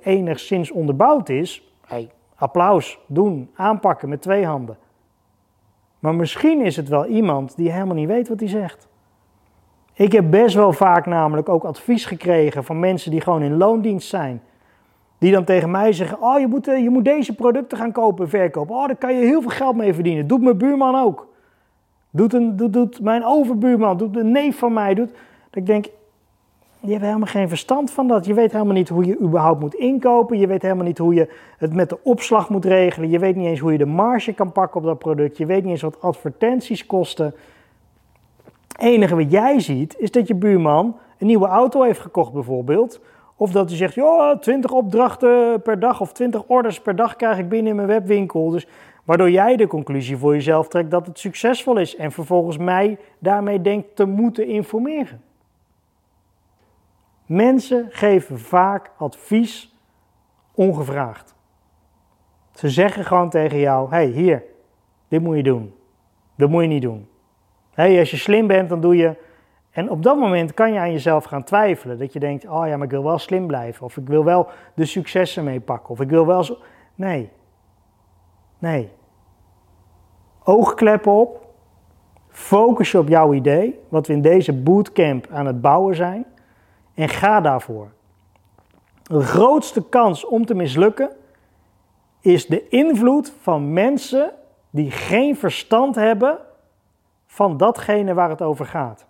enigszins onderbouwd is, applaus, doen, aanpakken met twee handen. Maar misschien is het wel iemand die helemaal niet weet wat hij zegt. Ik heb best wel vaak namelijk ook advies gekregen van mensen die gewoon in loondienst zijn. Die dan tegen mij zeggen: Oh, je moet, eh, je moet deze producten gaan kopen en verkopen. Oh, daar kan je heel veel geld mee verdienen. Doet mijn buurman ook. Doet, een, doet, mijn overbuurman, doet een neef van mij. Doet, dat ik denk, je hebt helemaal geen verstand van dat. Je weet helemaal niet hoe je überhaupt moet inkopen. Je weet helemaal niet hoe je het met de opslag moet regelen. Je weet niet eens hoe je de marge kan pakken op dat product. Je weet niet eens wat advertenties kosten. Het enige wat jij ziet is dat je buurman een nieuwe auto heeft gekocht bijvoorbeeld. Of dat hij zegt, ja, 20 opdrachten per dag of 20 orders per dag krijg ik binnen in mijn webwinkel. Dus waardoor jij de conclusie voor jezelf trekt dat het succesvol is. En vervolgens mij daarmee denkt te moeten informeren. Mensen geven vaak advies ongevraagd. Ze zeggen gewoon tegen jou: hey, hier, dit moet je doen. Dat moet je niet doen. hey, als je slim bent, dan doe je. En op dat moment kan je aan jezelf gaan twijfelen. Dat je denkt: oh ja, maar ik wil wel slim blijven. Of ik wil wel de successen meepakken. Of ik wil wel zo. Nee. Nee. Oogkleppen op. Focus je op jouw idee. Wat we in deze bootcamp aan het bouwen zijn. En ga daarvoor. De grootste kans om te mislukken is de invloed van mensen die geen verstand hebben van datgene waar het over gaat.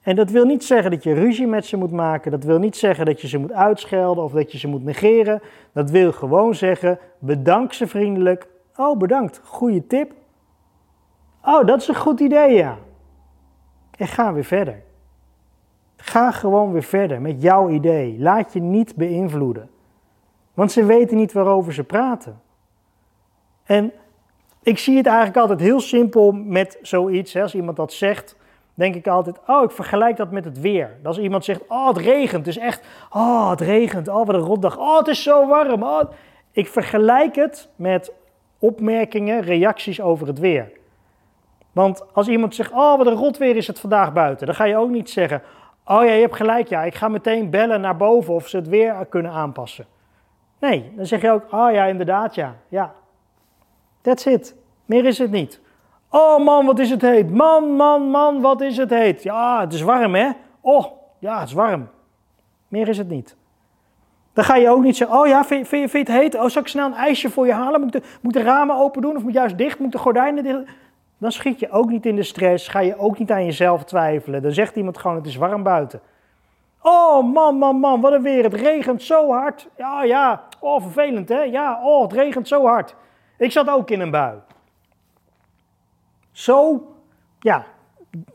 En dat wil niet zeggen dat je ruzie met ze moet maken. Dat wil niet zeggen dat je ze moet uitschelden of dat je ze moet negeren. Dat wil gewoon zeggen: bedank ze vriendelijk. Oh, bedankt. Goeie tip. Oh, dat is een goed idee, ja. En ga weer verder. Ga gewoon weer verder met jouw idee. Laat je niet beïnvloeden. Want ze weten niet waarover ze praten. En ik zie het eigenlijk altijd heel simpel met zoiets. Als iemand dat zegt, denk ik altijd: Oh, ik vergelijk dat met het weer. Als iemand zegt: Oh, het regent. Het is echt. Oh, het regent. Oh, wat een rotdag. Oh, het is zo warm. Oh. Ik vergelijk het met opmerkingen, reacties over het weer. Want als iemand zegt: Oh, wat een rotweer is het vandaag buiten. Dan ga je ook niet zeggen: Oh ja, je hebt gelijk, ja. Ik ga meteen bellen naar boven of ze het weer kunnen aanpassen. Nee, dan zeg je ook, oh ja, inderdaad, ja. Ja. That's it. Meer is het niet. Oh man, wat is het heet. Man, man, man, wat is het heet. Ja, het is warm, hè? Oh, ja, het is warm. Meer is het niet. Dan ga je ook niet zeggen, oh ja, vind, je het heet? Oh, zal ik snel een ijsje voor je halen? Moet de, moet de ramen open doen of moet juist dicht? Moet de gordijnen dicht? Dan schiet je ook niet in de stress, ga je ook niet aan jezelf twijfelen. Dan zegt iemand gewoon, het is warm buiten. Oh man, man, man, wat een weer, het regent zo hard. Ja, ja, oh vervelend hè, ja, oh het regent zo hard. Ik zat ook in een bui. Zo, ja,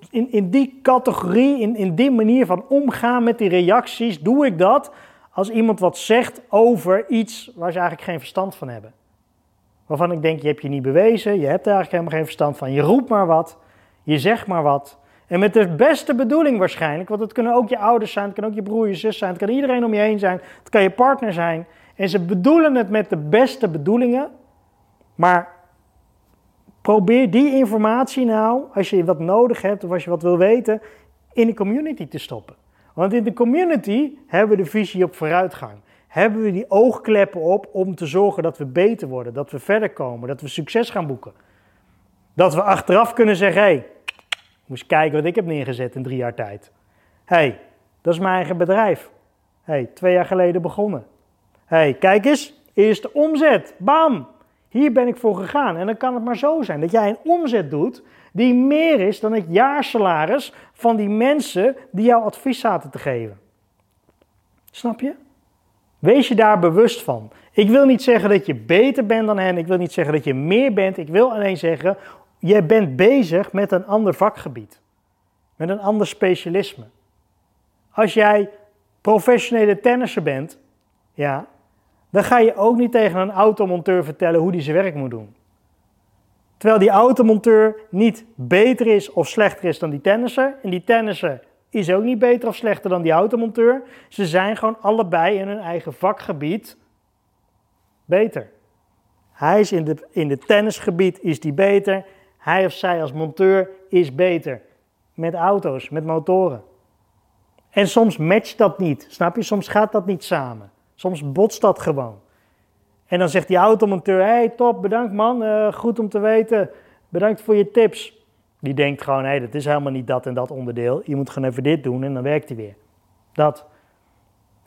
in, in die categorie, in, in die manier van omgaan met die reacties, doe ik dat als iemand wat zegt over iets waar ze eigenlijk geen verstand van hebben. Waarvan ik denk, je hebt je niet bewezen, je hebt er eigenlijk helemaal geen verstand van. Je roept maar wat, je zegt maar wat. En met de beste bedoeling waarschijnlijk, want het kunnen ook je ouders zijn, het kan ook je broer, je zus zijn, het kan iedereen om je heen zijn, het kan je partner zijn. En ze bedoelen het met de beste bedoelingen, maar probeer die informatie nou, als je wat nodig hebt of als je wat wil weten, in de community te stoppen. Want in de community hebben we de visie op vooruitgang hebben we die oogkleppen op om te zorgen dat we beter worden, dat we verder komen, dat we succes gaan boeken. Dat we achteraf kunnen zeggen, hé, hey, moest kijken wat ik heb neergezet in drie jaar tijd. Hé, hey, dat is mijn eigen bedrijf. Hé, hey, twee jaar geleden begonnen. Hé, hey, kijk eens, eerste omzet, bam, hier ben ik voor gegaan. En dan kan het maar zo zijn dat jij een omzet doet die meer is dan het jaarsalaris van die mensen die jou advies zaten te geven. Snap je? Wees je daar bewust van. Ik wil niet zeggen dat je beter bent dan hen. Ik wil niet zeggen dat je meer bent. Ik wil alleen zeggen, je bent bezig met een ander vakgebied. Met een ander specialisme. Als jij professionele tennisser bent, ja, dan ga je ook niet tegen een automonteur vertellen hoe die zijn werk moet doen. Terwijl die automonteur niet beter is of slechter is dan die tennisser. En die tennisser is ook niet beter of slechter dan die automonteur. Ze zijn gewoon allebei in hun eigen vakgebied beter. Hij is in, de, in het tennisgebied is die beter. Hij of zij als monteur is beter. Met auto's, met motoren. En soms matcht dat niet. Snap je? Soms gaat dat niet samen. Soms botst dat gewoon. En dan zegt die automonteur: Hey, top, bedankt man. Uh, goed om te weten. Bedankt voor je tips. Die denkt gewoon, hé, hey, dat is helemaal niet dat en dat onderdeel. Je moet gewoon even dit doen en dan werkt hij weer. Dat.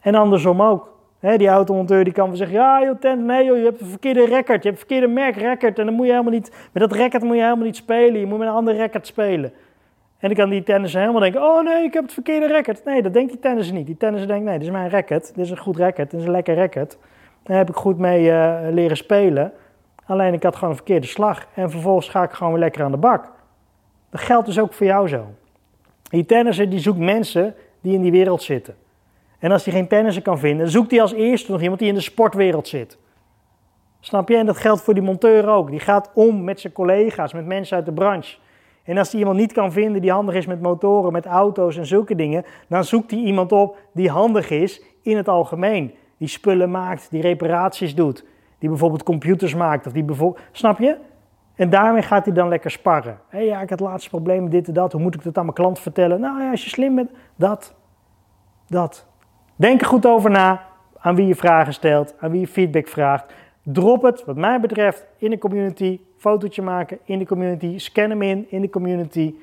En andersom ook. Hè, die automonteur die kan wel zeggen, ja joh, tent, nee joh, je hebt een verkeerde record, je hebt een verkeerde merkrecord en dan moet je helemaal niet, met dat record moet je helemaal niet spelen, je moet met een ander record spelen. En dan kan die tennisser helemaal denken, oh nee, ik heb het verkeerde record. Nee, dat denkt die tennisser niet. Die tennisser denkt, nee, dit is mijn record, dit is een goed record, dit is een lekker record. Daar heb ik goed mee uh, leren spelen. Alleen ik had gewoon een verkeerde slag en vervolgens ga ik gewoon weer lekker aan de bak. Dat geldt dus ook voor jou zo. Die tennisser die zoekt mensen die in die wereld zitten. En als hij geen tennisser kan vinden, zoekt hij als eerste nog iemand die in de sportwereld zit. Snap je? En dat geldt voor die monteur ook. Die gaat om met zijn collega's, met mensen uit de branche. En als hij iemand niet kan vinden die handig is met motoren, met auto's en zulke dingen, dan zoekt hij iemand op die handig is in het algemeen. Die spullen maakt, die reparaties doet, die bijvoorbeeld computers maakt. Of die bijvoorbeeld, snap je? En daarmee gaat hij dan lekker sparren. Hé, ja, ik had het laatste probleem, dit en dat. Hoe moet ik dat aan mijn klant vertellen? Nou ja, als je slim bent, dat, dat. Denk er goed over na aan wie je vragen stelt, aan wie je feedback vraagt. Drop het, wat mij betreft, in de community. Fotootje maken in de community. Scan hem in in de community.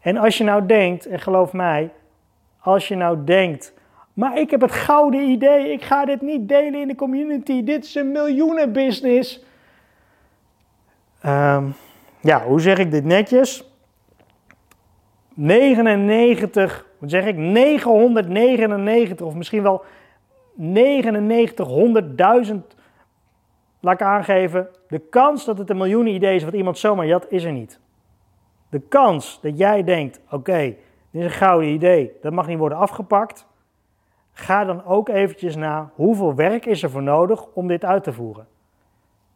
En als je nou denkt, en geloof mij, als je nou denkt, maar ik heb het gouden idee, ik ga dit niet delen in de community, dit is een miljoenenbusiness. Um, ja, hoe zeg ik dit netjes? 99 wat zeg ik, 999 of misschien wel 99, 100.000, laat ik aangeven, de kans dat het een miljoen idee is wat iemand zomaar jat, is er niet. De kans dat jij denkt, oké, dit is een gouden idee, dat mag niet worden afgepakt. Ga dan ook eventjes na, hoeveel werk is er voor nodig om dit uit te voeren?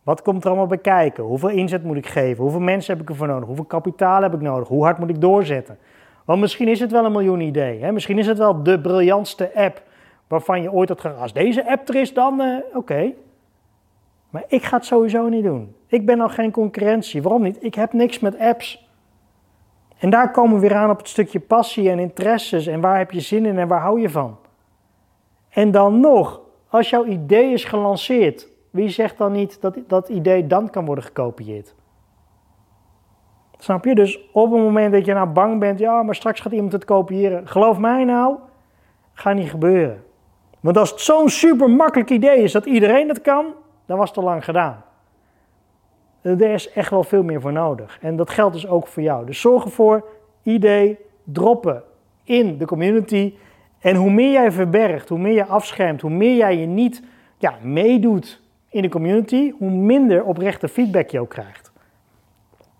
Wat komt er allemaal bij kijken? Hoeveel inzet moet ik geven? Hoeveel mensen heb ik ervoor nodig? Hoeveel kapitaal heb ik nodig? Hoe hard moet ik doorzetten? Want misschien is het wel een miljoen idee. Hè? Misschien is het wel de briljantste app waarvan je ooit had gedacht, als deze app er is, dan uh, oké. Maar ik ga het sowieso niet doen. Ik ben al geen concurrentie. Waarom niet? Ik heb niks met apps. En daar komen we weer aan op het stukje passie en interesses en waar heb je zin in en waar hou je van. En dan nog, als jouw idee is gelanceerd, wie zegt dan niet dat dat idee dan kan worden gekopieerd? Snap je? Dus op het moment dat je nou bang bent, ja, maar straks gaat iemand het kopiëren. Geloof mij nou, gaat niet gebeuren. Want als het zo'n super makkelijk idee is dat iedereen het kan, dan was al lang gedaan. Er is echt wel veel meer voor nodig. En dat geldt dus ook voor jou. Dus zorg ervoor, idee droppen in de community. En hoe meer jij verbergt, hoe meer je afschermt, hoe meer jij je niet ja, meedoet in de community, hoe minder oprechte feedback je ook krijgt.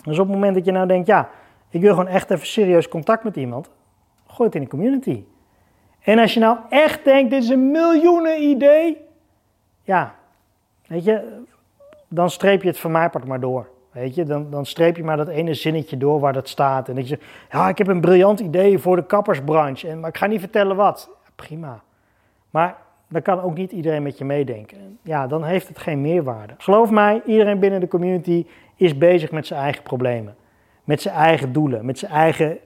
Dus op het moment dat je nou denkt, ja, ik wil gewoon echt even serieus contact met iemand, gooi het in de community. En als je nou echt denkt, dit is een miljoenen idee, ja, weet je, dan streep je het van mij maar door. Weet je, dan, dan streep je maar dat ene zinnetje door waar dat staat. En ik zeg, ja, ik heb een briljant idee voor de kappersbranche, en, maar ik ga niet vertellen wat. prima. Maar dan kan ook niet iedereen met je meedenken. Ja, dan heeft het geen meerwaarde. Geloof mij, iedereen binnen de community is bezig met zijn eigen problemen. Met zijn eigen doelen, met zijn eigen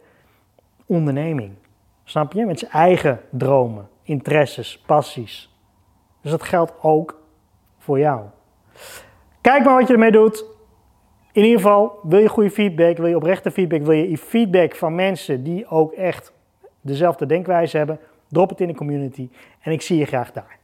onderneming. Snap je? Met zijn eigen dromen, interesses, passies. Dus dat geldt ook voor jou. Kijk maar wat je ermee doet. In ieder geval, wil je goede feedback, wil je oprechte feedback, wil je feedback van mensen die ook echt dezelfde denkwijze hebben, drop het in de community en ik zie je graag daar.